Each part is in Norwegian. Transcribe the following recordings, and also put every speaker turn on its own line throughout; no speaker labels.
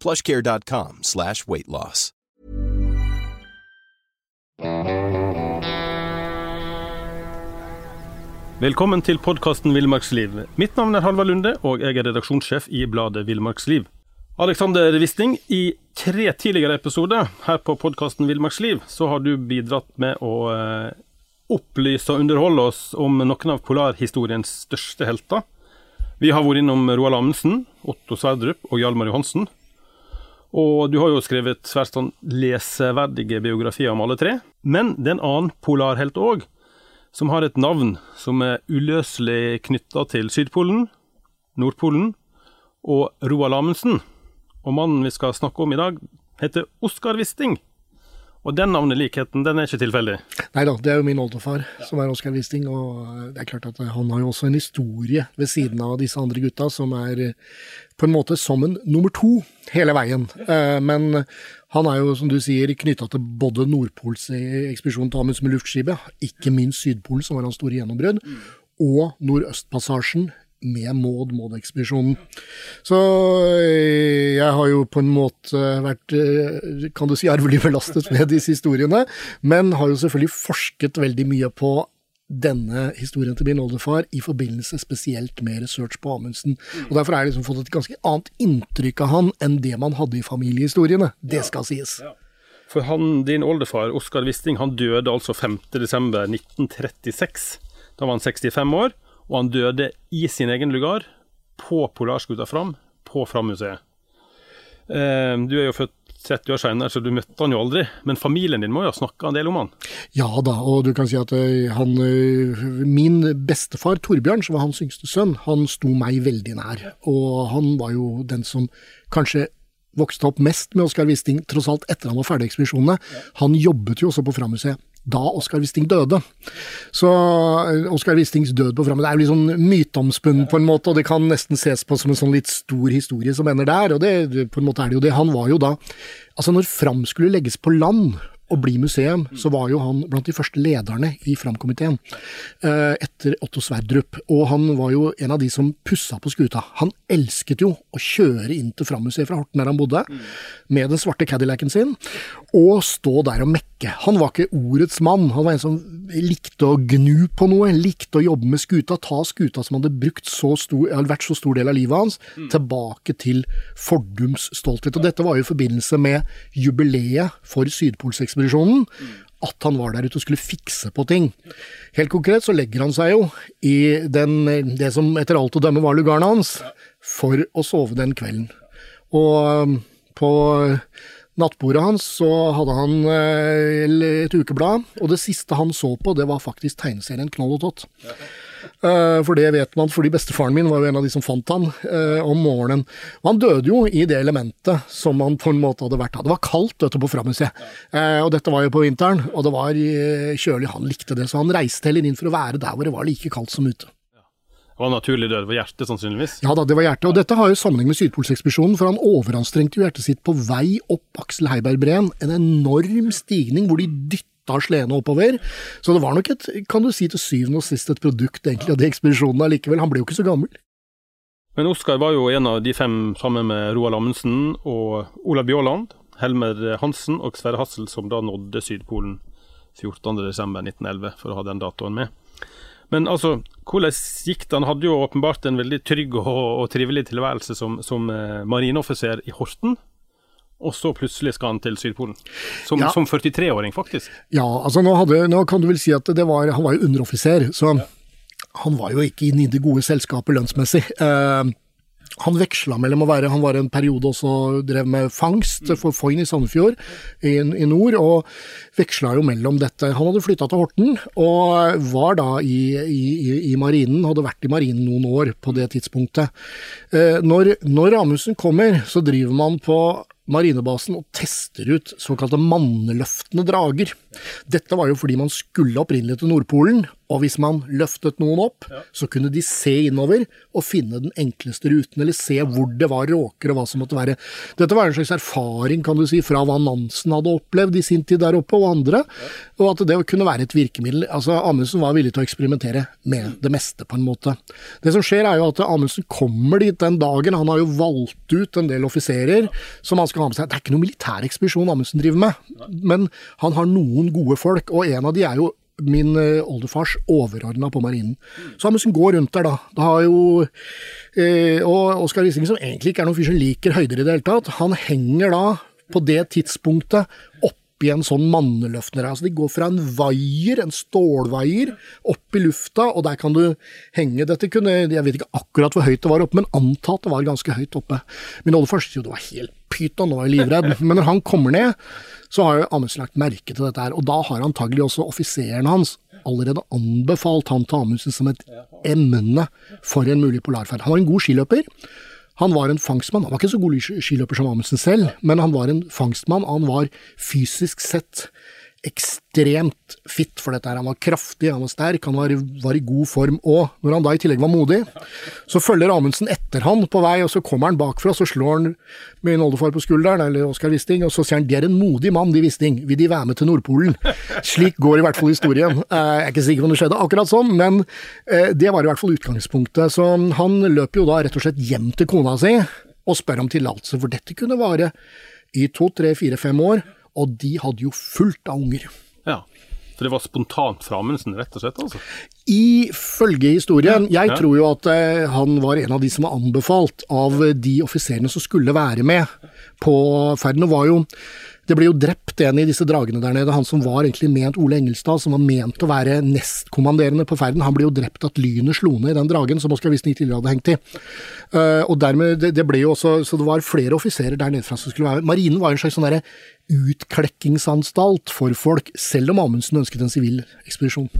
plushcare.com slash weightloss.
Velkommen til podkasten Villmarksliv. Mitt navn er Halvard Lunde, og jeg er redaksjonssjef i bladet Villmarksliv. Alexander Wisting, i tre tidligere episoder her på podkasten Villmarksliv, så har du bidratt med å eh, opplyse og underholde oss om noen av polarhistoriens største helter. Vi har vært innom Roald Amundsen, Otto Sverdrup og Hjalmar Johansen. Og du har jo skrevet svært sånn leseverdige biografier om alle tre. Men det er en annen polarhelt òg, som har et navn som er uløselig knytta til Sydpolen, Nordpolen og Roald Amundsen. Og mannen vi skal snakke om i dag, heter Oskar Wisting. Og den navnelikheten, den er ikke tilfeldig?
Nei da, det er jo min oldefar som er Oskar Wisting. Og det er klart at han har jo også en historie ved siden av disse andre gutta, som er på en måte som en nummer to hele veien. Eh, men han er jo, som du sier, knytta til både Nordpolsekspedisjonen til Amundsen med luftskipet, ikke minst Sydpolen, som var hans store gjennombrudd, og Nordøstpassasjen med Maud Maud-ekspedisjonen. Så eh, jeg har jo på en måte vært, eh, kan du si, arvelig belastet med disse historiene, men har jo selvfølgelig forsket veldig mye på denne historien til min oldefar i forbindelse spesielt med research på Amundsen. Og Derfor har jeg liksom fått et ganske annet inntrykk av han enn det man hadde i familiehistoriene. Det skal sies.
For han, din oldefar, Oskar Wisting, han døde altså 5.12.1936. Da var han 65 år, og han døde i sin egen lugar på Polarskuta Fram, på Fram-museet. Eh, du er jo født 30 år senere, så du møtte han jo aldri. Men familien din må jo ha snakka en del om han?
Ja da, og du kan si at eh, han eh, Min bestefar Torbjørn, som var hans yngste sønn, han sto meg veldig nær. Og han var jo den som kanskje vokste opp mest med Oskar Wisting, tross alt etter han var ferdig ekspedisjonene. Han jobbet jo også på Frammuseet da Oskar Wisting døde. Så Oskar Wistings død på Frammen er jo litt sånn myteomspunnet på en måte, og det kan nesten ses på som en sånn litt stor historie som ender der, og det, på en måte er det jo det. Han var jo da Altså, når Fram skulle legges på land, og bli museum, så var jo han blant de første lederne i Fram-komiteen eh, etter Otto Sverdrup. Og han var jo en av de som pussa på skuta. Han elsket jo å kjøre inn til Fram-museet fra Horten der han bodde, med den svarte Cadillacen sin, og stå der og mekke. Han var ikke ordets mann. Han var en som likte å gnu på noe, likte å jobbe med skuta, ta skuta som hadde brukt så stor, vært så stor del av livet hans, tilbake til fordums stolthet. Og dette var jo i forbindelse med jubileet for Sydpolsekspedisjonen at han var der ute og skulle fikse på ting. Helt konkret så legger han seg jo i den, det som etter alt å dømme var lugaren hans, for å sove den kvelden. Og um, på nattbordet hans så hadde han eh, et ukeblad, og det siste han så på, det var faktisk tegneserien Knoll og Tott. Uh, for det vet man, fordi bestefaren min var jo en av de som fant han uh, om morgenen. Og han døde jo i det elementet som han på en måte hadde vært av. Det var kaldt ute på Framhuset, uh, og dette var jo på vinteren, og det var kjølig. Han likte det, så han reiste heller inn for å være der hvor det var like kaldt som ute.
Var naturlig død var hjertet, sannsynligvis?
Ja da, det var hjertet. Og dette har jo sammenheng med Sydpolsekspedisjonen, for han overanstrengte jo hjertet sitt på vei opp Aksel Heiberg-breen. En enorm stigning hvor de dytta Slene oppover. Så det var nok et, kan du si til syvende og sist, et produkt egentlig av de ekspedisjonene allikevel. Han ble jo ikke så gammel.
Men Oskar var jo en av de fem sammen med Roald Amundsen og Olav Bjaaland, Helmer Hansen og Sverre Hassel, som da nådde Sydpolen 14.12.1911, for å ha den datoen med. Men altså, hvordan gikk det? Han hadde jo åpenbart en veldig trygg og, og trivelig tilværelse som, som eh, marineoffiser i Horten. og så plutselig skal han til Sydpolen. Som,
Ja.
som 43-åring, faktisk.
Ja, altså nå, hadde, nå kan du vel si at det var, han var jo underoffiser, så han var jo ikke inne i det gode selskapet lønnsmessig. Eh, han veksla mellom å være Han var en periode også drev med fangst for Foyn i Sandefjord i, i nord, og veksla jo mellom dette. Han hadde flytta til Horten og var da i, i, i- i marinen, hadde vært i marinen noen år på det tidspunktet. Eh, når, når Amundsen kommer, så driver man på marinebasen og tester ut såkalte manneløftende drager. Dette var jo fordi man skulle opprinnelig til Nordpolen, og hvis man løftet noen opp, så kunne de se innover og finne den enkleste ruten, eller se hvor det var råker og hva som måtte være. Dette var en slags erfaring, kan du si, fra hva Nansen hadde opplevd i sin tid der oppe, og andre, og at det kunne være et virkemiddel. Altså, Amundsen var villig til å eksperimentere med det meste, på en måte. Det som skjer, er jo at Amundsen kommer dit den dagen. Han har jo valgt ut en del offiserer som han skal ha med seg. Det er ikke noen militærekspedisjon Amundsen driver med, men han har noen gode folk, og en av de er jo min eh, oldefars overordna på marinen. Så Amundsen går rundt der, da. Det har jo eh, Og Oskar Wisting, som egentlig ikke er noen fyr som liker høyder i det hele tatt, han henger da på det tidspunktet oppi en sånn manneløftner. Altså de går fra en vaier, en stålvaier, opp i lufta, og der kan du henge. Dette kunne Jeg vet ikke akkurat hvor høyt det var oppe, men antatt det var ganske høyt oppe. Min oldefar syntes jo det var helt pyton, nå var jeg livredd. Men når han kommer ned, så har jo Amundsen lagt merke til dette her, og da har antagelig også offiseren hans allerede anbefalt han til Amundsen som et emne for en mulig polarferd. Han var en god skiløper. Han var en fangstmann. Han var ikke så god skiløper som Amundsen selv, men han var en fangstmann. Han var fysisk sett ekstremt fit for dette. her. Han var kraftig, han var sterk, han var, var i god form. Og når han da i tillegg var modig, så følger Amundsen etter han på vei, og så kommer han bakfra, så slår han min oldefar på skulderen, eller Oskar Wisting, og så sier han 'det er en modig mann, de Wisting, vil de være med til Nordpolen'? Slik går i hvert fall historien. Eh, Jeg er ikke sikker på om det skjedde akkurat sånn, men eh, det var i hvert fall utgangspunktet. Så han løper jo da rett og slett hjem til kona si og spør om tillatelse, for dette kunne vare i to, tre, fire, fem år, og de hadde jo fullt av unger.
Ja. Så det var spontant fra Amundsen, rett og slett? altså.
Ifølge historien, jeg
Ja.
tror jo at eh, han var en av de som var anbefalt av de offiserene som skulle være med på ferden. Og var jo, det ble jo drept en i disse dragene der nede, han som var egentlig ment Ole Engelstad, som var ment å være nestkommanderende på ferden. Han ble jo drept at lynet slo ned i den dragen som Oskar Wisting tidligere hadde hengt i. Eh, og dermed, det, det ble jo også, Så det var flere offiserer der nede fra som skulle være Marinen var en slags sånn derre utklekkingsanstalt for folk, selv om Amundsen ønsket en sivil ekspedisjon.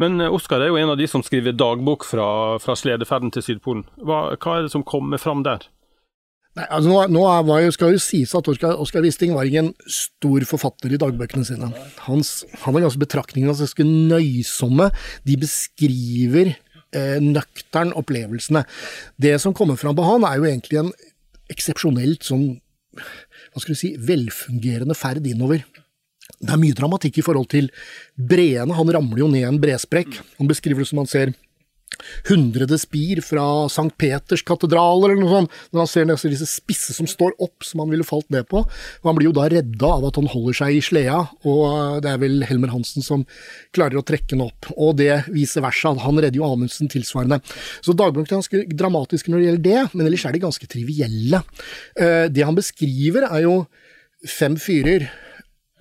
Men eh, Oskar er jo en av de som skriver dagbok fra, fra sledeferden til Sydpolen. Hva, hva er det som kommer fram der?
Nei, altså nå, nå var jo, skal jo sies at Oskar, Oskar Wisting var ikke en stor forfatter i dagbøkene sine. Hans, han har ganske betraktningene hans ganske nøysomme. De beskriver eh, nøktern opplevelsene. Det som kommer fram på han, er jo egentlig en eksepsjonelt sånn hva skal du si, velfungerende ferd innover. Det er mye dramatikk i forhold til breene. Han ramler jo ned en bresprekk. Han beskriver det som han ser hundrede spir fra Sankt Peters katedral, eller noe sånt, når han ser disse spisse som står opp, som han ville falt ned på. Og han blir jo da redda av at han holder seg i sleda, og det er vel Helmer Hansen som klarer å trekke den opp. Og det vice versa, han redder jo Amundsen tilsvarende. Så dagbøkene er ganske dramatiske når det gjelder det, men ellers er de ganske trivielle. Eh, Det han beskriver, er jo fem fyrer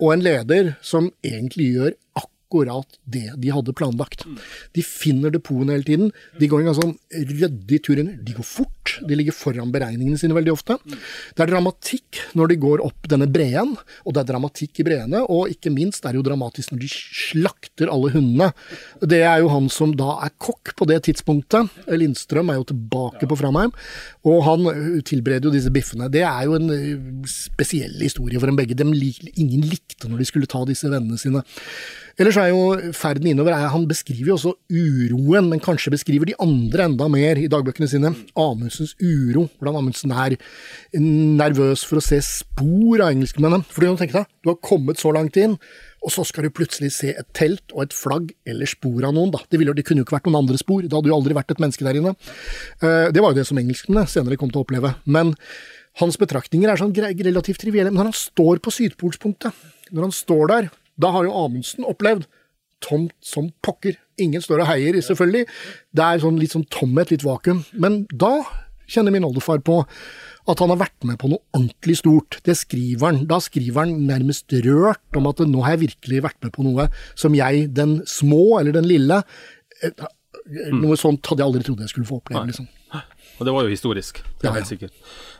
og en leder som egentlig gjør akkurat det de hadde planlagt. De finner depotene hele tiden. De går en ganske sånn ryddig tur inn. De går fort. De ligger foran beregningene sine veldig ofte. Det er dramatikk når de går opp denne breen, og det er dramatikk i breene. Og ikke minst er det jo dramatisk når de slakter alle hundene. Det er jo han som da er kokk på det tidspunktet. Lindstrøm er jo tilbake på Framheim, og han tilbereder jo disse biffene. Det er jo en spesiell historie for dem begge. Dem ingen likte når de skulle ta disse vennene sine. Ellers er jo ferden innover er, Han beskriver jo også uroen, men kanskje beskriver de andre enda mer i dagbøkene sine. Amundsens uro. Hvordan Amundsen er nervøs for å se spor av engelskmennene. For du tenke deg, du har kommet så langt inn, og så skal du plutselig se et telt og et flagg eller spor av noen. Da. Det, ville, det kunne jo ikke vært noen andre spor, det hadde jo aldri vært et menneske der inne. Eh, Det var jo det som engelskmennene senere kom til å oppleve. Men hans betraktninger er sånn relativt trivielle. Men når han står på sydpolspunktet, når han står der, da har jo Amundsen opplevd tomt som pokker. Ingen står og heier, selvfølgelig. Det er sånn litt sånn tomhet, litt vakuum. Men da kjenner min oldefar på at han har vært med på noe ordentlig stort. Det skriver han. Da skriver han nærmest rørt om at nå har jeg virkelig vært med på noe som jeg, den små eller den lille eh, Noe sånt hadde jeg aldri trodd jeg skulle få oppleve. liksom.
Og det var jo historisk, det er
Ja,
helt sikkert.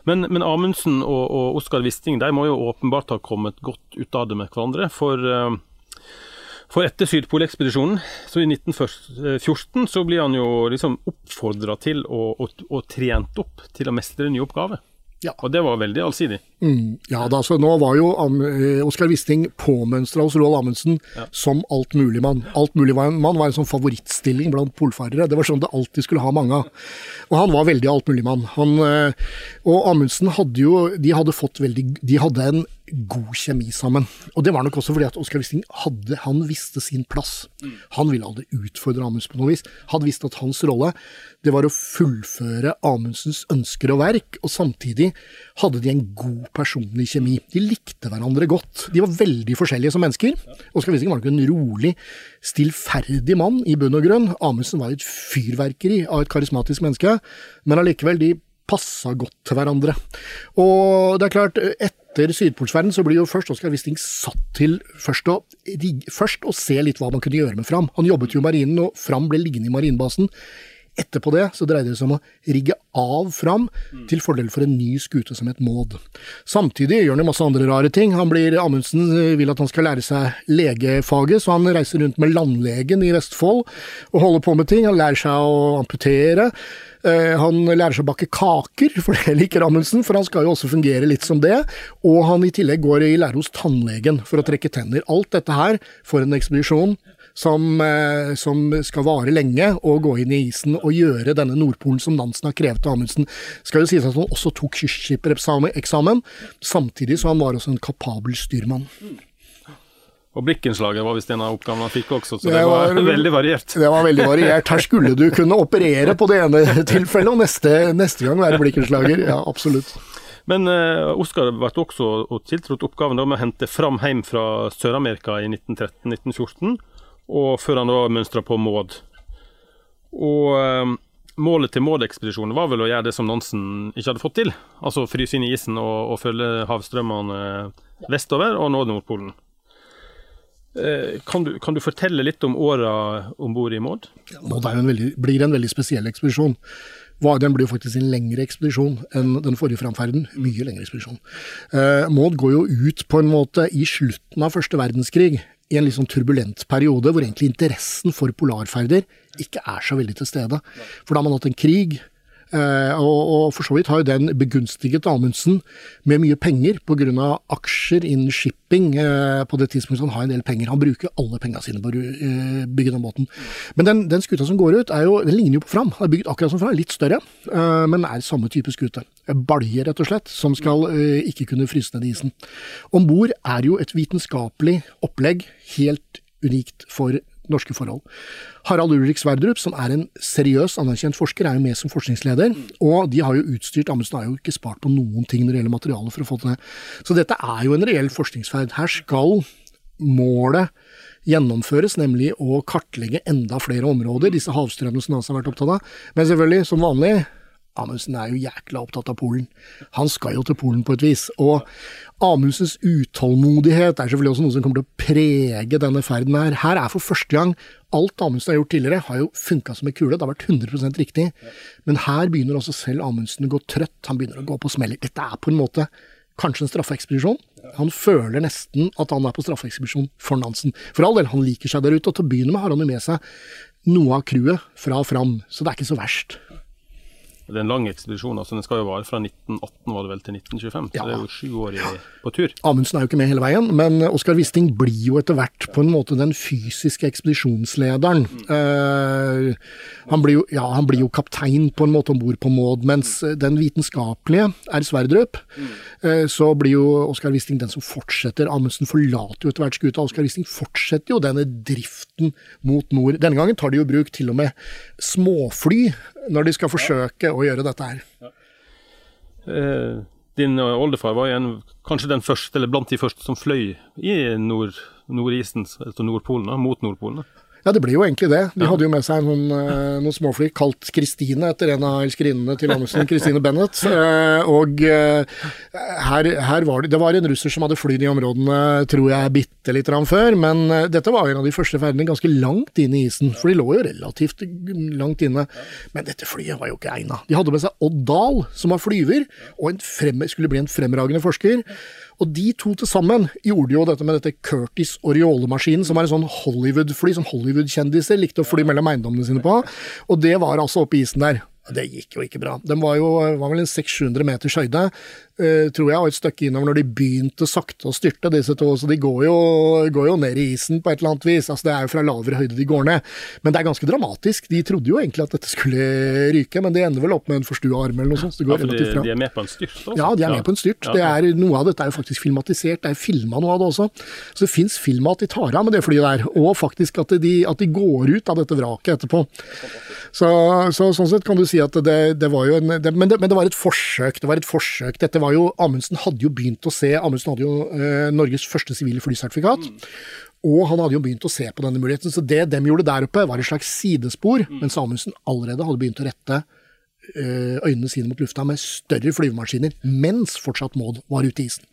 Men, men Amundsen og, og Oskar Wisting de må jo åpenbart ha kommet godt ut av det med hverandre. For, eh, for etter Sydpolekspedisjonen, så i 1914, så blir han jo liksom oppfordra til å, trent opp til å mestre en ny oppgave.
Ja.
Og det var veldig allsidig.
Mm, ja da, så nå var jo eh, Oskar Wisting påmønstra hos Roald Amundsen som altmuligmann. Altmuligmann var en sånn favorittstilling blant polfarere. Det var sånn det alltid skulle ha mange av. Og han var veldig altmuligmann. Han, eh, og Amundsen hadde jo De hadde fått veldig De hadde en god kjemi sammen. Og det var nok også fordi at Oskar Wisting hadde Han visste sin plass. Han ville aldri utfordre Amundsen på noe vis. Hadde visst at hans rolle det var å fullføre Amundsens ønsker og verk, og samtidig hadde de en god personlig kjemi. De likte hverandre godt. De var veldig forskjellige som mennesker. Oskar Wisting var nok en rolig, stillferdig mann i bunn og grunn. Amundsen var et fyrverkeri av et karismatisk menneske, men allikevel, de passa godt til hverandre. Og det er klart, etter Sydpolsferden så blir jo først Oskar Wisting satt til først å, først å se litt hva man kunne gjøre med Fram. Han jobbet jo i marinen, og Fram ble liggende i marinebasen. Etterpå det så dreide det seg om å rigge av Fram til fordel for en ny skute som het Maud. Samtidig gjør han jo masse andre rare ting. Han blir, Amundsen eh, vil at han skal lære seg legefaget, så han reiser rundt med landlegen i Vestfold og holder på med ting. Han lærer seg å amputere. Eh, Han lærer seg å bakke kaker, for det liker Amundsen, for han skal jo også fungere litt som det. Og han i tillegg går i lære hos tannlegen for å trekke tenner. Alt dette her for en ekspedisjon som, eh, som skal vare lenge, og gå inn i isen og gjøre denne Nordpolen som Nansen har krevet av Amundsen. Skal jo sies at han også tok kystskippereksamen, samtidig så han var også en kapabel styrmann.
Og Blikkenslaget var visst en av oppgavene han fikk også, så
Det
det var,
var-
veldig variert.
Det var veldig variert. Her skulle du kunne operere på det ene tilfellet, og neste, neste gang være blikkenslager. Ja, absolutt.
Men eh, Oskar ble også og tiltrådt oppgaven da med å hente fram hjem fra Sør-Amerika i 1913-1914, og før han da mønstra på Maud. Og eh, målet til Maud-ekspedisjonen var vel å gjøre det som Nansen ikke hadde fått til, altså fryse inn i isen og, og følge havstrømmene vestover og nå Nordpolen. Eh, kan, du, kan du fortelle litt om åra om bord i Maud?
Maud er en veldig, blir en veldig spesiell ekspedisjon. Den blir jo faktisk en lengre ekspedisjon enn den forrige framferden. Mye lengre ekspedisjon. Eh, Maud går jo ut på en måte i slutten av første verdenskrig, i en litt sånn turbulent periode, hvor egentlig interessen for polarferder ikke er så veldig til stede. For da har man hatt en krig, eh, og, for så vidt har jo den begunstiget Amundsen med mye penger pga. aksjer innen shipping. Eh, på det tidspunktet han har en del penger. Han bruker alle pengene sine på å eh, bygge den båten. Men den, den skuta som går ut, jo, den ligner jo på Fram. Den er bygd akkurat som Fram, litt større, men er samme type skute. Balje, rett og slett, som skal uh, ikke kunne fryse ned isen. Om bord er jo et vitenskapelig opplegg helt unikt for norske forhold. Harald Ulrik Sverdrup, som er en seriøs, anerkjent forsker, er jo med som forskningsleder. Og de har jo utstyrt Amundsen har jo ikke spart på noen ting når det gjelder materiale for å få til det. Så dette er jo en reell forskningsferd. Her skal målet gjennomføres, nemlig å kartlegge enda flere områder, disse havstrømmene som NASA har vært opptatt av. Men selvfølgelig, som vanlig, Amundsen er jo jækla opptatt av Polen. Han skal jo til Polen på et vis. Og Amundsens utålmodighet er selvfølgelig også noe som kommer til å prege denne ferden her. Her er for første gang alt Amundsen har gjort tidligere, har jo funka som en kule. Det har vært 100% riktig. Men her begynner også selv Amundsen å gå trøtt. Han begynner å gå på smeller. Dette er på en måte kanskje en straffeekspedisjon. Han føler nesten at han er på straffeekspedisjon for Nansen. For all del, han liker seg der ute, og til å begynne med har han jo med seg noe av crewet fra Fram, så det er ikke så verst.
Det er en lang ekspedisjon. altså Den skal jo vare fra 1918 var det vel til 1925.
Ja.
Så det er jo sju år i, på tur.
Amundsen er jo ikke med hele veien, men Oskar Wisting blir jo etter hvert på en måte den fysiske ekspedisjonslederen. Eh, han, blir jo, ja, han blir jo kaptein på en måte om bord på Maud, mens den vitenskapelige er Sverdrup. Eh, så blir jo Oskar Wisting den som fortsetter. Amundsen forlater jo etter hvert skuta. Oskar Wisting fortsetter jo denne driften mot nord. Denne gangen tar de jo bruk til og med småfly når de skal forsøke å gjøre dette her.
Eh, din eh, oldefar var en, kanskje den første, eller blant de første som fløy i nord, Nordisen, altså Nordpolen, mot Nordpolen. da.
Ja, det blir jo egentlig det. De hadde jo med seg noen, eh, noen småfly kalt Kristine, etter en av elskerinnene til Amundsen, Kristine Bennett. Eh, og eh, her, her, var det Det var en russer som hadde flydd i områdene, tror jeg, bitte litt før, men dette var en av de første ferdene ganske langt inn i isen, for de lå jo relativt langt inne. Men dette flyet var jo ikke egna. De hadde med seg Odd Dahl, som var flyver, og frem, skulle bli en fremragende forsker. Og de to til sammen gjorde jo dette med dette Curtis Oriole-maskinen, som er en sånn Hollywood-fly som Hollywood-kjendiser likte å fly mellom eiendommene sine på. Og det var altså oppe i isen der. Det gikk jo ikke bra. Den var jo var vel en 600-700 meters høyde, tror jeg, og et stykke innover når de begynte sakte å styrte, disse to. Så de går jo, går jo, ned i isen på et eller annet vis. Altså Det er jo fra lavere høyde de går ned. Men det er ganske dramatisk. De trodde jo egentlig at dette skulle ryke, men det ender vel opp med en forstua arm eller noe sånt.
det går ja, for de, de, er med på en styrt? Også.
Ja, de er med på en styrt. Ja. Er, noe av dette er jo faktisk filmatisert. Det er filma noe av det også. Så det fins film at de tar av med det flyet der, og faktisk at de, at de går ut av dette vraket etterpå. Så, så, sånn sett kan du si at det, det var jo en det, men, det, men, det, var et forsøk. Det var et forsøk. Dette var jo Amundsen hadde jo begynt å se Amundsen hadde jo eh, Norges første sivile flysertifikat. Mm. Og han hadde jo begynt å se på denne muligheten. Så det de gjorde der oppe, var et slags sidespor, mm. mens Amundsen allerede hadde begynt å rette eh, øynene sine mot lufta med større flyvemaskiner, mens fortsatt Maud var ute i isen.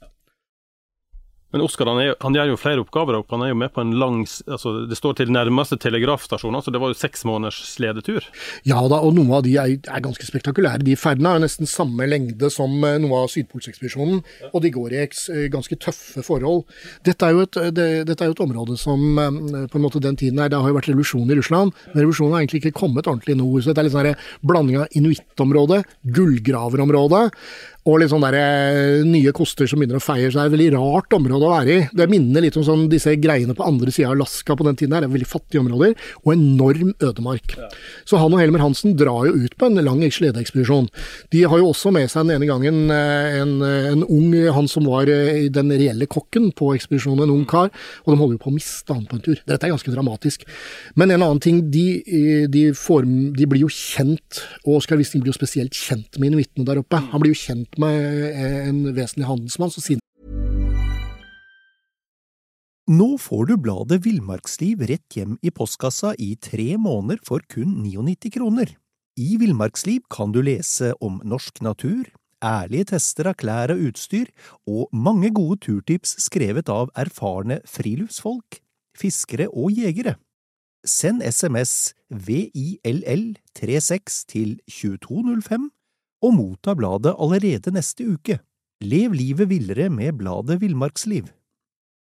Men Oskar han, er, han, gjør jo flere oppgaver og Han er jo med på en lang altså Det står til nærmeste telegrafstasjon, altså det var jo seks måneders sledetur.
Ja da, og noen av de er, er ganske spektakulære. De ferdene jo nesten samme lengde som eh, noe av Sydpolsekspedisjonen, og de går i eh, ganske tøffe forhold. Dette er, jo et, det, dette er jo et område som eh, på en måte den tiden her, Det har jo vært revolusjon i Russland, men revolusjonen har egentlig ikke kommet ordentlig i nord. Så det er litt sånn blanding av inuittområde, gullgraverområde og litt sånn der, eh, nye koster som begynner å feie. Så det er et veldig rart område å være i. Det minner litt om sånn, disse greiene på andre sida av Alaska på den tiden. her, Det er veldig fattige områder, og enorm ødemark. Ja. Så han og Helmer Hansen drar jo ut på en lang sledeekspedisjon. De har jo også med seg den ene gangen eh, en, en, ung, han som var eh, den reelle kokken på ekspedisjonen, en ung kar, og de holder jo på å miste han på en tur. Dette er ganske dramatisk. Men en annen ting, de, de, får, de blir jo kjent, og Oskar Wisting blir jo spesielt kjent med inuittene der oppe. Han blir jo kjent med en vesentlig handelsmann som sier
Nå får du bladet Villmarksliv rett hjem i postkassa i tre måneder for kun 99 kroner. I Villmarksliv kan du lese om norsk natur, ærlige tester av klær og utstyr, og mange gode turtips skrevet av erfarne friluftsfolk, fiskere og jegere. Send SMS VILL36 til 2205 og motta bladet allerede neste uke. Lev livet villere med bladet Villmarksliv.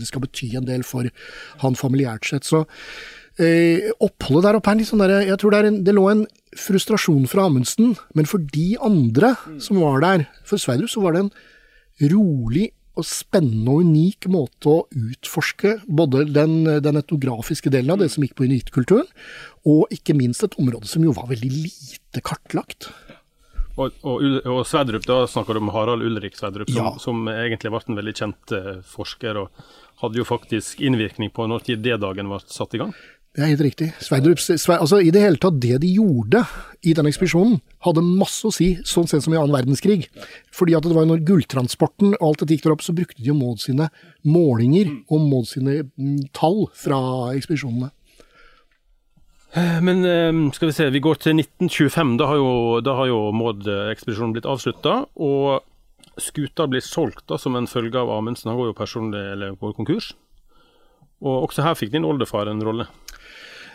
Det skal bety en del for han familiært sett. Så eh, oppholdet der oppe er litt sånn derre Jeg tror det, en, det, lå en frustrasjon fra Amundsen, men for de andre som var der For Sverdrup så var det en rolig og spennende og unik måte å utforske både den, den etnografiske delen av det som gikk på inuittkulturen, og ikke minst et område som jo var veldig lite kartlagt.
Og, og, og, Sverdrup, da snakker du om Harald Ulrik Sverdrup, som, ja. som egentlig ble en veldig kjent eh, forsker. og hadde jo faktisk innvirkning på når D-dagen var satt i gang.
Det er helt riktig. Sverdrup, altså I det hele tatt, det de gjorde i den ekspedisjonen, hadde masse å si, sånn sett som i annen verdenskrig. Fordi at det var når gulltransporten og alt dette gikk der opp, så brukte de jo Maud sine målinger og Maud sine mm, tall fra ekspedisjonene.
Men eh, skal vi se, vi går til 1925. Da har jo, da jo Maud-ekspedisjonen blitt avslutta. Og skuta blir solgt da, som en følge av Amundsen. Han går jo personlig eller går konkurs. Og også her fikk din oldefar en rolle.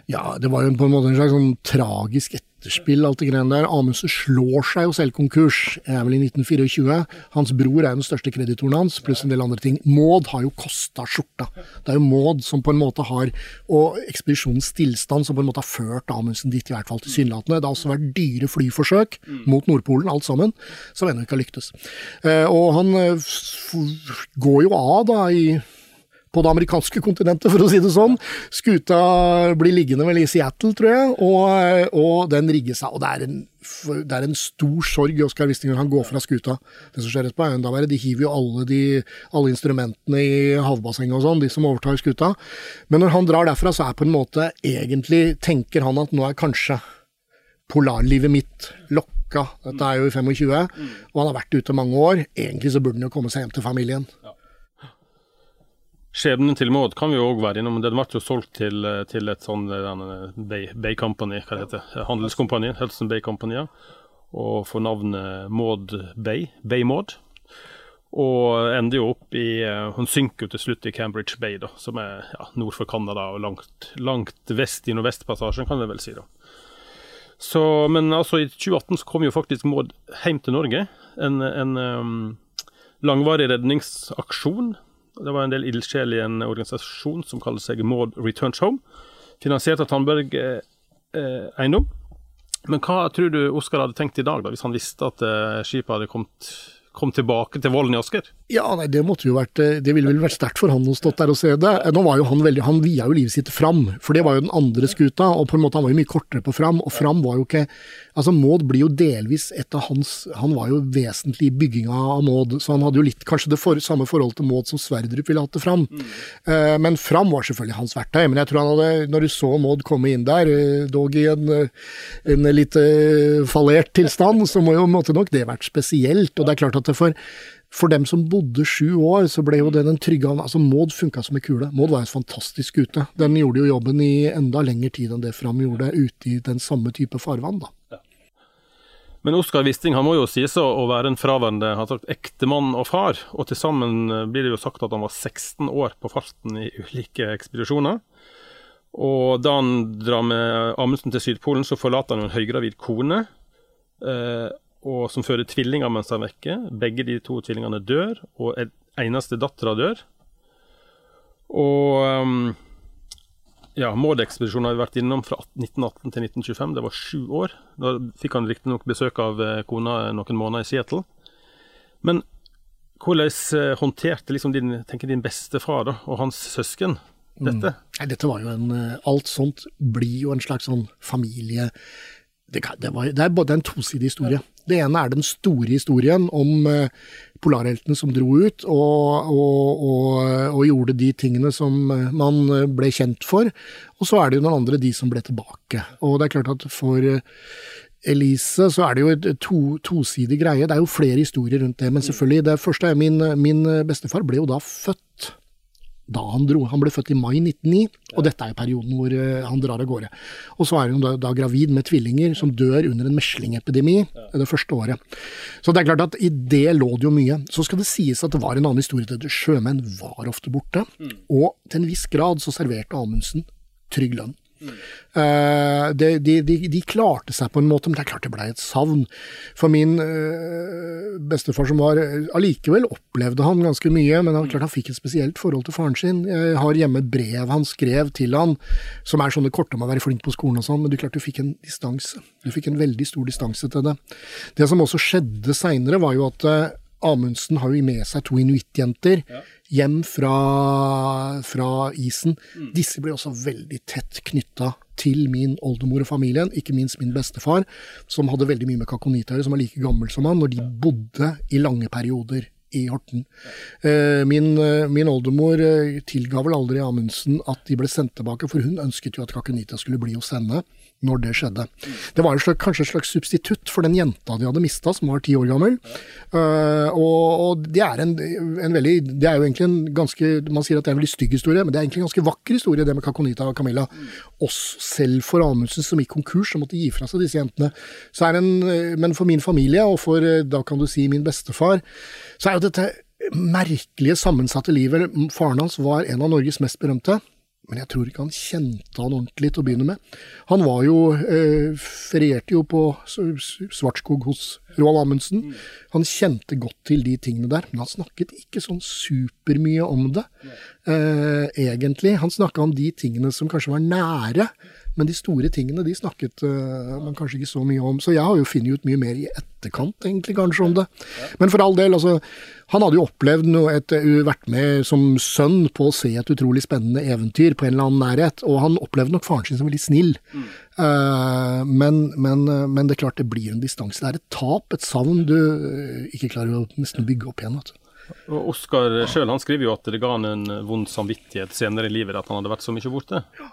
Ja, det var jo på en måte en slags sånn tragisk etterspill, alt det greiene der. Amundsen slår seg jo selv konkurs, er vel i 1924. Hans bror er den største kreditoren hans, pluss en del andre ting. Maud har jo kosta skjorta. Det er jo Maud som på en måte har, og ekspedisjonens stillstand som på en måte har ført Amundsen dit, i hvert fall tilsynelatende. Det har også vært dyre flyforsøk mot Nordpolen, alt sammen, som ennå ikke har lyktes. Eh, og han eh, går jo av da i på det amerikanske kontinentet, for å si det sånn. Skuta blir liggende vel i Seattle, tror jeg, og, og den rigger seg. Og det er en, det er en stor sorg i Oskar Wistinger han går fra skuta. Det som skjer på er. De hiver jo alle, de, alle instrumentene i havbassenget og sånn, de som overtar skuta. Men når han drar derfra, så er på en måte egentlig tenker han at nå er kanskje polarlivet mitt lokka. Dette er jo i 25, og han har vært ute mange år. Egentlig så burde han jo komme seg hjem til familien.
Skjebnen til Maud kan vi òg være innom. Den ble jo solgt til, til et sånn Bay, Bay, Company, hva det heter, handelskompani, Hudson Bay Company, og får navnet Maud Bay, Bay Maud. Og ender jo opp i Hun synker jo til slutt i Cambridge Bay, da, som er ja, nord for Canada og langt, langt vest i Nordvestpassasjen, kan vi vel si. da. Så, men altså, i 2018 så kom jo faktisk Maud hjem til Norge. En, en um, langvarig redningsaksjon det var en del ildsjel i en organisasjon som kaller seg Maud Returns Home, finansiert av Tandberg eh, eh, Eiendom. Men hva tror du Oskar hadde tenkt i dag, da, hvis han visste at eh, skipet hadde kommet kom tilbake til volden i Asker?
Ja, nei, det måtte jo vært eh, Det ville vel vært sterkt for han å stått der og se det. Nå var jo Han veldig, han via jo livet sitt fram, for det var jo den andre skuta. og på en måte Han var jo mye kortere på fram, og fram var jo ikke Altså, Maud blir jo delvis et av hans Han var jo vesentlig i bygginga av Maud, så han hadde jo litt kanskje det for, samme forhold til Maud som Sverdrup ville hatt det fram. Mm. Uh, men fram var selvfølgelig hans verktøy. Men jeg tror han hadde, når du så Maud komme inn der, uh, dog i en, en litt fallert tilstand, så må jo måtte nok det vært spesielt. Og det er klart at det for for dem som bodde sju år, så ble jo det den trygge Altså, Maud funka som en kule. Maud var en fantastisk skute. Den gjorde jo jobben i enda lengre tid enn det Fram gjorde, ute i den samme type farvann, da. Ja.
Men Oskar Wisting han må jo sies å være en fraværende ektemann og far. Og til sammen eh, blir det jo sagt at han var 16 år på farten i ulike ekspedisjoner. Og da han drar med Amundsen til Sydpolen, så forlater han en høygravid kone. Eh, og som føder tvillinger mens han er vekke. Begge de to tvillingene dør, og eneste dattera dør. Og um, ja, Maud-ekspedisjonen har vi vært innom fra 1918 til 1925. Det var sju år. Da fikk han riktignok besøk av eh, kona noen måneder i Seattle. Men hvordan eh, håndterte liksom din, tenker din bestefar og hans søsken dette? Mm.
Dette var jo en eh, Alt sånt blir jo en slags sånn familie... Det, det, var, det er både en tosidig historie. Det ene er den store historien om uh, polarheltene som dro ut og, og, og, og, gjorde de tingene som man ble kjent for. Og så er det jo noen andre, de som ble tilbake. Og det er klart at for Elise så er det jo et to, tosidig greie. Det er jo flere historier rundt det. Men selvfølgelig, det første er min, min bestefar ble jo da født da han dro. Han ble født i mai 1909, og dette er jo perioden hvor uh, han drar av gårde. Og så er hun da, da, gravid med tvillinger som dør under en meslingepidemi det første året. Så det er klart at i det lå det jo mye. Så skal det sies at det var en annen historie til sjømenn var ofte borte, mm. og til en viss grad så serverte Amundsen trygg lønn. Uh, de, de, de, de, klarte seg på en måte, men det er klart det ble et savn. For min uh, bestefar som var Allikevel opplevde han ganske mye, men han, klart han fikk et spesielt forhold til faren sin. Jeg har hjemme brev han skrev til han, som er sånne korte om å være flink på skolen og sånn, men du klart du fikk en distanse. Du fikk en veldig stor distanse til det. Det som også skjedde seinere, var jo at Amundsen har jo med seg to inuittjenter. Ja hjem fra, fra isen. Mm. Disse ble også veldig tett knytta til min oldemor og familien, ikke minst min bestefar, som hadde veldig mye med Kakonita å gjøre, som var like gammel som han, når de bodde i lange perioder i Horten. Eh, min, eh, min, oldemor eh, tilga vel aldri Amundsen at de ble sendt tilbake, for hun ønsket jo at Kakunita skulle bli hos henne når det skjedde. Det var slags, kanskje et slags substitutt for den jenta de hadde mista, som var ti år gammel. Uh, og, og, det er en, en, veldig Det er jo egentlig en ganske Man sier at det er en veldig stygg historie, men det er egentlig en ganske vakker historie, det med Kakonita og Camilla. Også selv for Amundsen, som gikk konkurs og måtte gi fra seg disse jentene. En, men for min familie, og for da kan du si min bestefar, så er jo dette merkelige, sammensatte livet Faren hans var en av Norges mest berømte men jeg tror ikke han kjente han ordentlig til å begynne med. Han var jo eh, ferierte jo på Svartskog hos Roald Amundsen. Han kjente godt til de tingene der, men han snakket ikke sånn supermye om det, eh, egentlig. Han snakka om de tingene som kanskje var nære, Men de store tingene de snakket uh, man kanskje ikke så mye om. Så jeg har jo funnet ut mye mer i etterkant, egentlig, kanskje, om det. Men for all del, altså. Han hadde jo opplevd noe, et, vært med som sønn på å se et utrolig spennende eventyr på en eller annen nærhet, og han opplevde nok faren sin som veldig snill. Mm. Uh, men, men, men, det er klart det blir en distanse. Det er et tap, et savn du ikke klarer å nesten bygge opp igjen. Vet du.
Og Oskar sjøl skriver jo at det ga han en vond samvittighet senere i livet at han hadde vært så mye borte.
Ja,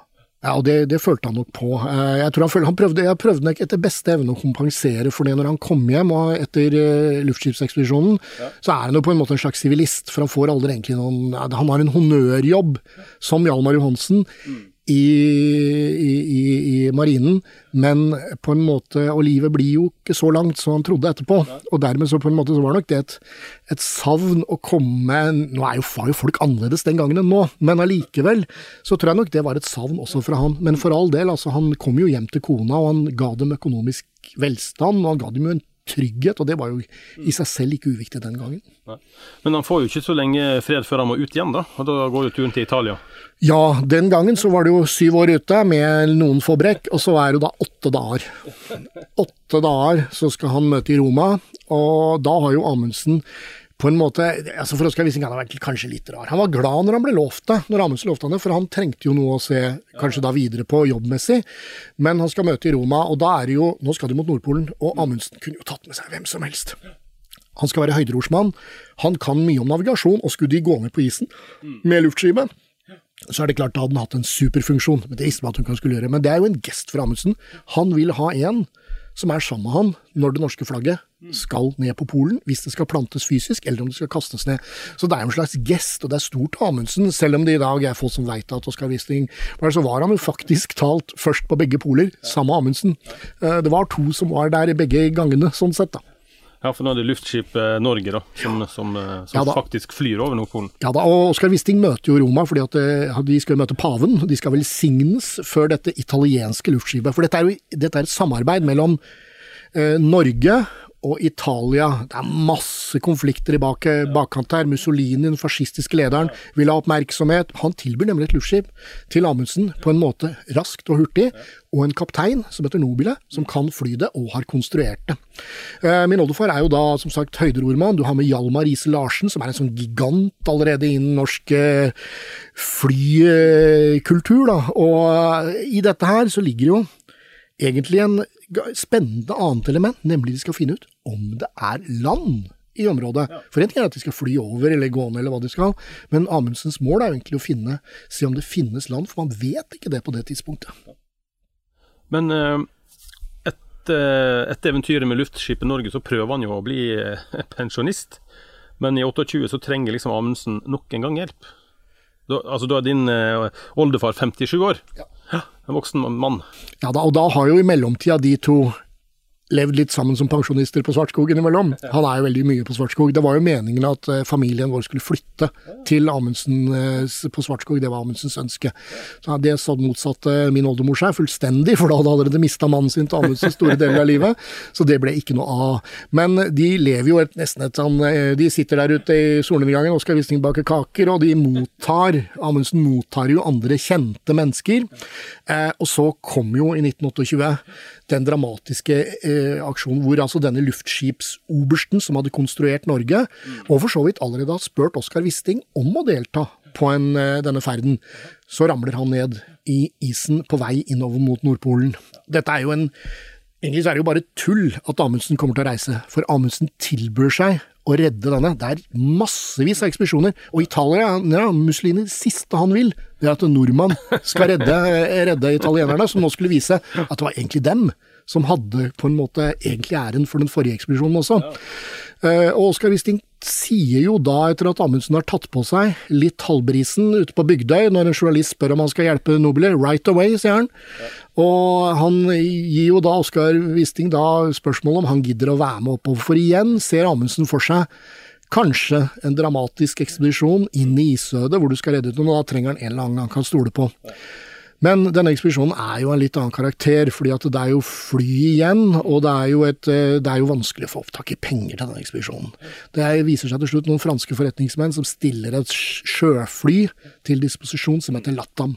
og det, det, følte han nok på. Eh, jeg tror han, følte, han prøvde, jeg prøvde nok etter beste evne å kompensere for det når han kom hjem og etter uh, luftskipsekspedisjonen. Ja. Så er han jo på en måte en slags sivilist, for han får aldri egentlig noen Han har en honnørjobb som Hjalmar Johansen. Mm i, i, i, marinen, men på en måte Og livet blir jo ikke så langt som han trodde etterpå. Og dermed så på en måte så var nok det et, et savn å komme Nå er jo, var jo folk annerledes den gangen enn nå, men allikevel så tror jeg nok det var et savn også fra han. Men for all del, altså han kom jo hjem til kona, og han ga dem økonomisk velstand, og han ga dem jo en trygghet, og det var jo i seg selv ikke uviktig den gangen. Nei.
Men han får jo ikke så lenge fred før han må ut igjen, da? Og da går jo turen til Italia?
Ja, den gangen så var det jo syv år ute med noen få brekk, og så er det da åtte dager. Åtte dager så skal han møte i Roma, og da har jo Amundsen på en måte, altså For Oskar Wisting har vært kanskje litt rar. Han var glad når han ble lovt det, når Amundsen lovte han det, for han trengte jo noe å se kanskje da videre på jobbmessig. Men han skal møte i Roma, og da er det jo Nå skal de mot Nordpolen, og Amundsen kunne jo tatt med seg hvem som helst. Han skal være høyderorsmann, Han kan mye om navigasjon, og skulle de gå ned på isen med luftskipet, så er det klart da hadde han hatt en superfunksjon. Men det visste man at hun kan skulle gjøre. Men det er jo en gest fra Amundsen. Han vil ha en som er sammen med han når det norske flagget skal ned på Polen, hvis det skal plantes fysisk, eller om det skal kastes ned. Så det er jo en slags gest, og det er stort Amundsen, selv om det i dag er folk som veit at Oskar Wisting Så var han jo faktisk talt først på begge poler, sammen med Amundsen. Eh, det var to som var der begge gangene, sånn sett, da.
Ja, for nå er det luftskip Norge da, som, som, eh, som ja, faktisk flyr over Nordpolen.
Ja da, og Oskar Wisting møter jo Roma fordi at eh, de skal møte paven. De skal velsignes før dette italienske luftskipet. For dette er jo dette er et samarbeid mellom eh, Norge og Italia. Det er masse konflikter i bak, bakkant her. Mussolini, den fascistiske lederen, vil ha oppmerksomhet. Han tilbyr nemlig et luftskip til Amundsen på en måte raskt og hurtig, og en kaptein som heter Nobile, som kan fly det og har konstruert det. Eh, min oldefar er jo da som sagt høyderordmann. Du har med Hjalmar Riise Larsen, som er en sånn gigant allerede innen norsk eh, flykultur, da. Og eh, i dette her så ligger jo egentlig en spennende annet element, nemlig de skal finne ut om det er land i området. Ja. For en ting er at de skal fly over eller gå ned eller hva de skal, men Amundsens mål er jo egentlig å finne, se om det finnes land, for man vet ikke det på det tidspunktet.
Men eh, etter, etter eventyret med luftskipet Norge, så prøver han jo å bli eh, pensjonist. Men i 28 så trenger liksom Amundsen nok en gang hjelp. Da, altså, da er din eh, oldefar 57 år. Ja. En voksen mann.
Ja da, og da har jo i mellomtida de to levd litt sammen som pensjonister på Svartskog innimellom. Han er jo veldig mye på Svartskog. Det var jo meningen at eh, familien vår skulle flytte til Amundsen eh, på Svartskog, det var Amundsens ønske. Så Det motsatte min oldemor seg fullstendig, for da hadde allerede mista mannen sin til Amundsen store deler av livet. Så det ble ikke noe av. Men de lever jo et, nesten et sånn eh, De sitter der ute i solnedgangen og skal Wisting bake kaker, og de mottar Amundsen mottar jo andre kjente mennesker. Eh, og så kom jo i 1928 den dramatiske eh, aksjonen hvor altså denne luftskipsobersten som hadde konstruert Norge, og for så vidt allerede har spurt Oskar Wisting om å delta på en, eh, denne ferden, så ramler han ned i isen på vei innover mot Nordpolen. Dette er jo en Egentlig så er det jo bare tull at Amundsen kommer til å reise, for Amundsen tilbyr seg å redde denne. Det er massevis av ekspedisjoner. Og Italia, ja, Mussolini, det siste han vil, det er at en nordmann skal redde, redde italienerne, som nå skulle vise at det var egentlig dem som hadde på en måte egentlig æren for den forrige ekspedisjonen også. Ja. Uh, og Oskar Wisting sier jo da, etter at Amundsen har tatt på seg litt halvbrisen ute på Bygdøy, når en journalist spør om han skal hjelpe Nobler, right away, sier han. Ja. Og han gir jo da Oskar Wisting da spørsmål om han gidder å være med oppover. For igjen ser Amundsen for seg kanskje en dramatisk ekspedisjon inn i isødet, hvor du skal redde ut noen, og da trenger han en eller annen han kan stole på. Men denne ekspedisjonen er jo en litt annen karakter, fordi at det er jo fly igjen, og det er jo, et, eh, det er jo vanskelig å få opptak i penger til denne ekspedisjonen. Det viser seg til slutt noen franske forretningsmenn som stiller et sjøfly til disposisjon som heter Latam.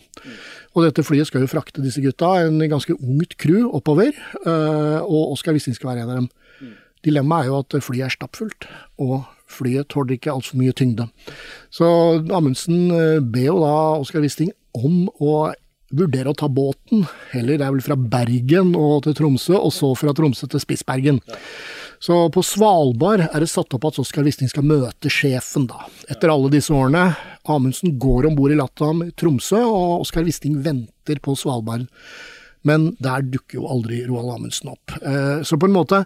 Og dette flyet skal jo frakte disse gutta, en ganske ungt crew, oppover, eh, og Oskar Wisting skal være en av dem. Dilemmaet er jo at flyet er stappfullt, og flyet tåler ikke altfor mye tyngde. Så Amundsen eh, ber jo da Oskar Wisting om å vurdere å ta båten. Heller det er vel fra Bergen og til Tromsø, og så fra Tromsø til Spitsbergen. Så på Svalbard er det satt opp at Oskar Wisting skal møte sjefen, da. Etter alle disse årene. Amundsen går om bord i Latam i Tromsø, og Oskar Wisting venter på Svalbard. Men der dukker jo aldri Roald Amundsen opp. Eh, så på en måte,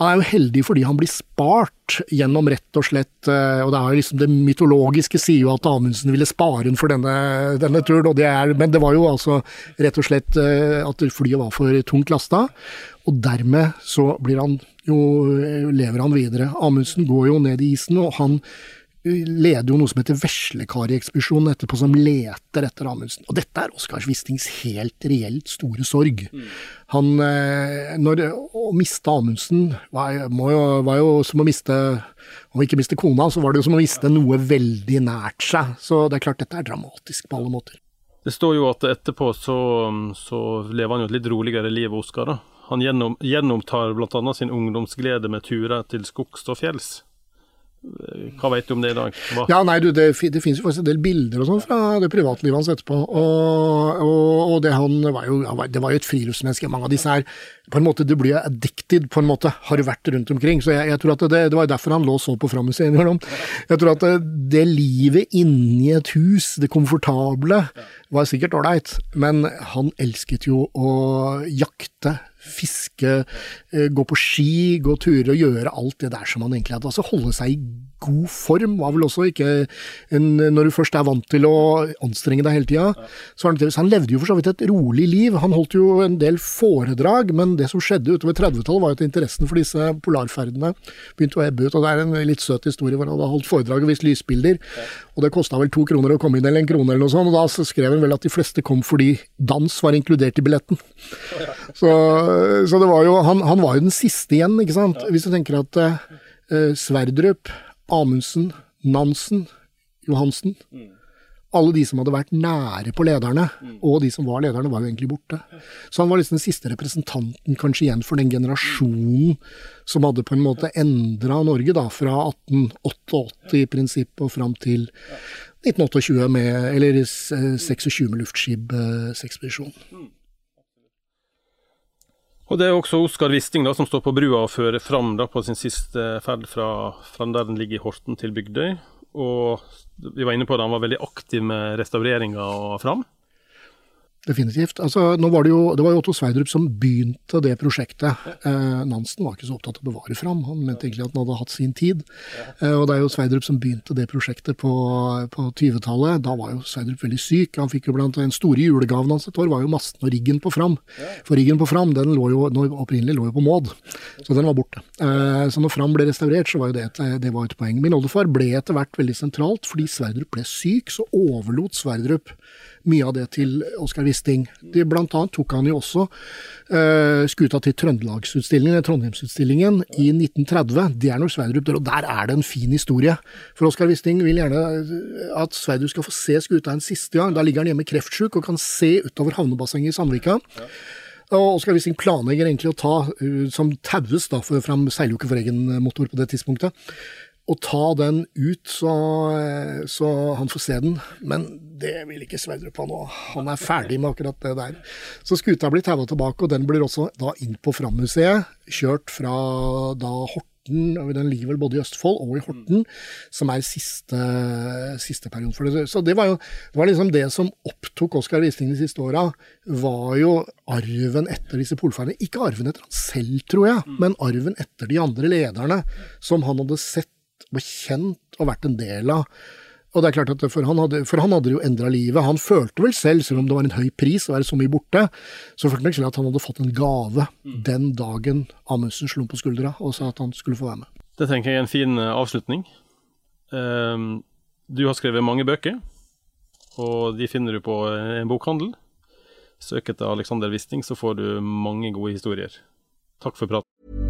han er jo heldig fordi han blir spart gjennom rett og slett eh, Og det er jo liksom det mytologiske sier jo at Amundsen ville spare ham for denne, denne turen, det er, men det var jo altså rett og slett eh, at flyet var for tungt lasta. Og dermed så blir han jo, lever han videre. Amundsen går jo ned i isen, og han leder jo noe som heter Veslekarieekspedisjonen etterpå, som leter etter Amundsen. Og dette er Oskar Wistings helt reelt store sorg. Han, når, Å miste Amundsen var, jo, var jo som å miste Om ikke miste kona, så var det jo som å miste noe veldig nært seg. Så det er klart, dette er dramatisk på alle måter.
Det står jo at etterpå så, så lever han jo et litt roligere liv, Oskar. Han gjennom, gjennomtar bl.a. sin ungdomsglede med turer til skogs og fjells. Hva vet du om det i dag? Hva?
Ja, nei, du, det, det finnes jo faktisk en del bilder og sånn fra det privatlivet hans etterpå. Og, og, og det, han var jo, det var jo et friluftsmenneske. Mange av disse her på en måte, Du blir addicted, på en måte, har du vært rundt omkring. Så jeg, jeg tror at det, det var derfor han lå så på Frammuseet innimellom. Jeg tror at det, det livet inni et hus, det komfortable, var sikkert ålreit, men han elsket jo å jakte fiske, eh, gå på ski, gå turer og gjøre alt det der som han egentlig hadde. Altså holde seg i god form var vel også ikke en, Når du først er vant til å anstrenge deg hele tida. Så han, han levde jo for så vidt et rolig liv. Han holdt jo en del foredrag, men det som skjedde utover 30-tallet var at interessen for disse polarferdene begynte å ebbe ut. Og det er en litt søt historie hvor han hadde holdt foredrag og vist lysbilder. Og det kosta vel to kroner å komme inn, eller en krone eller noe sånt. Og da skrev han vel at de fleste kom fordi dans var inkludert i billetten. Så, så det var jo han, han, var jo den siste igjen, ikke sant. Hvis du tenker at uh, Sverdrup Amundsen, Nansen, Johansen. Alle de som hadde vært nære på lederne, og de som var lederne, var jo egentlig borte. Så han var liksom den siste representanten kanskje igjen for den generasjonen som hadde på en måte endra Norge, da, fra 1888 i prinsippet og fram til 1928 med, eller 26 med luftskipsekspedisjon.
Og Det er også Oskar Wisting som står på brua og fører fram da, på sin siste ferd fra, fra der den ligger i Horten til Bygdøy. Og vi var inne på det, han var veldig aktiv med restaureringa og fram.
Definitivt. Altså, var det, jo, det var jo Otto Sverdrup som begynte det prosjektet. Eh, Nansen var ikke så opptatt av å bevare fram, han mente egentlig at han hadde hatt sin tid. Eh, og det er jo Sverdrup som begynte det prosjektet på, på 20-tallet. Da var jo Sverdrup veldig syk. Han fikk jo blant Den store julegaven hans et år var jo masten og riggen på Fram. For riggen på Fram den lå jo, opprinnelig lå jo på Maud, så den var borte. Eh, så når Fram ble restaurert, så var jo det et, det var et poeng. Min oldefar ble etter hvert veldig sentralt. Fordi Sverdrup ble syk, så overlot Sverdrup mye av det til Oskar Wisting. De, blant annet tok han jo også uh, skuta til Trøndelagsutstillingen, Trondheimsutstillingen, i 1930. Det er når Sverdrup dør, og der er det en fin historie. For Oskar Wisting vil gjerne at Sverdrup skal få se skuta en siste gang. Da ligger han hjemme kreftsjuk og kan se utover havnebassenget i Sandvika. Ja. Og Oskar Wisting planlegger egentlig å ta, uh, som taues, da, for fram seiler jo ikke for egen motor på det tidspunktet, å ta den ut så, så, han får se den. Men det vil ikke Sverdrup ha nå. Han er ferdig med akkurat det der. Så skuta blir taua tilbake, og den blir også da inn på Fram-museet. Kjørt fra da Horten, den ligger vel både i Østfold og i Horten, som er siste, siste periode for det. Så det var jo det var liksom det som opptok Oskar Wisting de siste åra, var jo arven etter disse polferdene. Ikke arven etter han selv, tror jeg, men arven etter de andre lederne som han hadde sett var kjent og vært en del av. Og det er klart at For han hadde, for han hadde jo endra livet. Han følte vel selv, selv om det var en høy pris å være så mye borte, så følte han vel selv at han hadde fått en gave mm. den dagen Amundsen slo på skuldra og sa at han skulle få være med.
Det tenker jeg er en fin eh, avslutning. Um, du har skrevet mange bøker, og de finner du på en bokhandel. Søk etter Alexander Wisting, så får du mange gode historier. Takk for praten.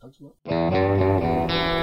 Takk skal du ha.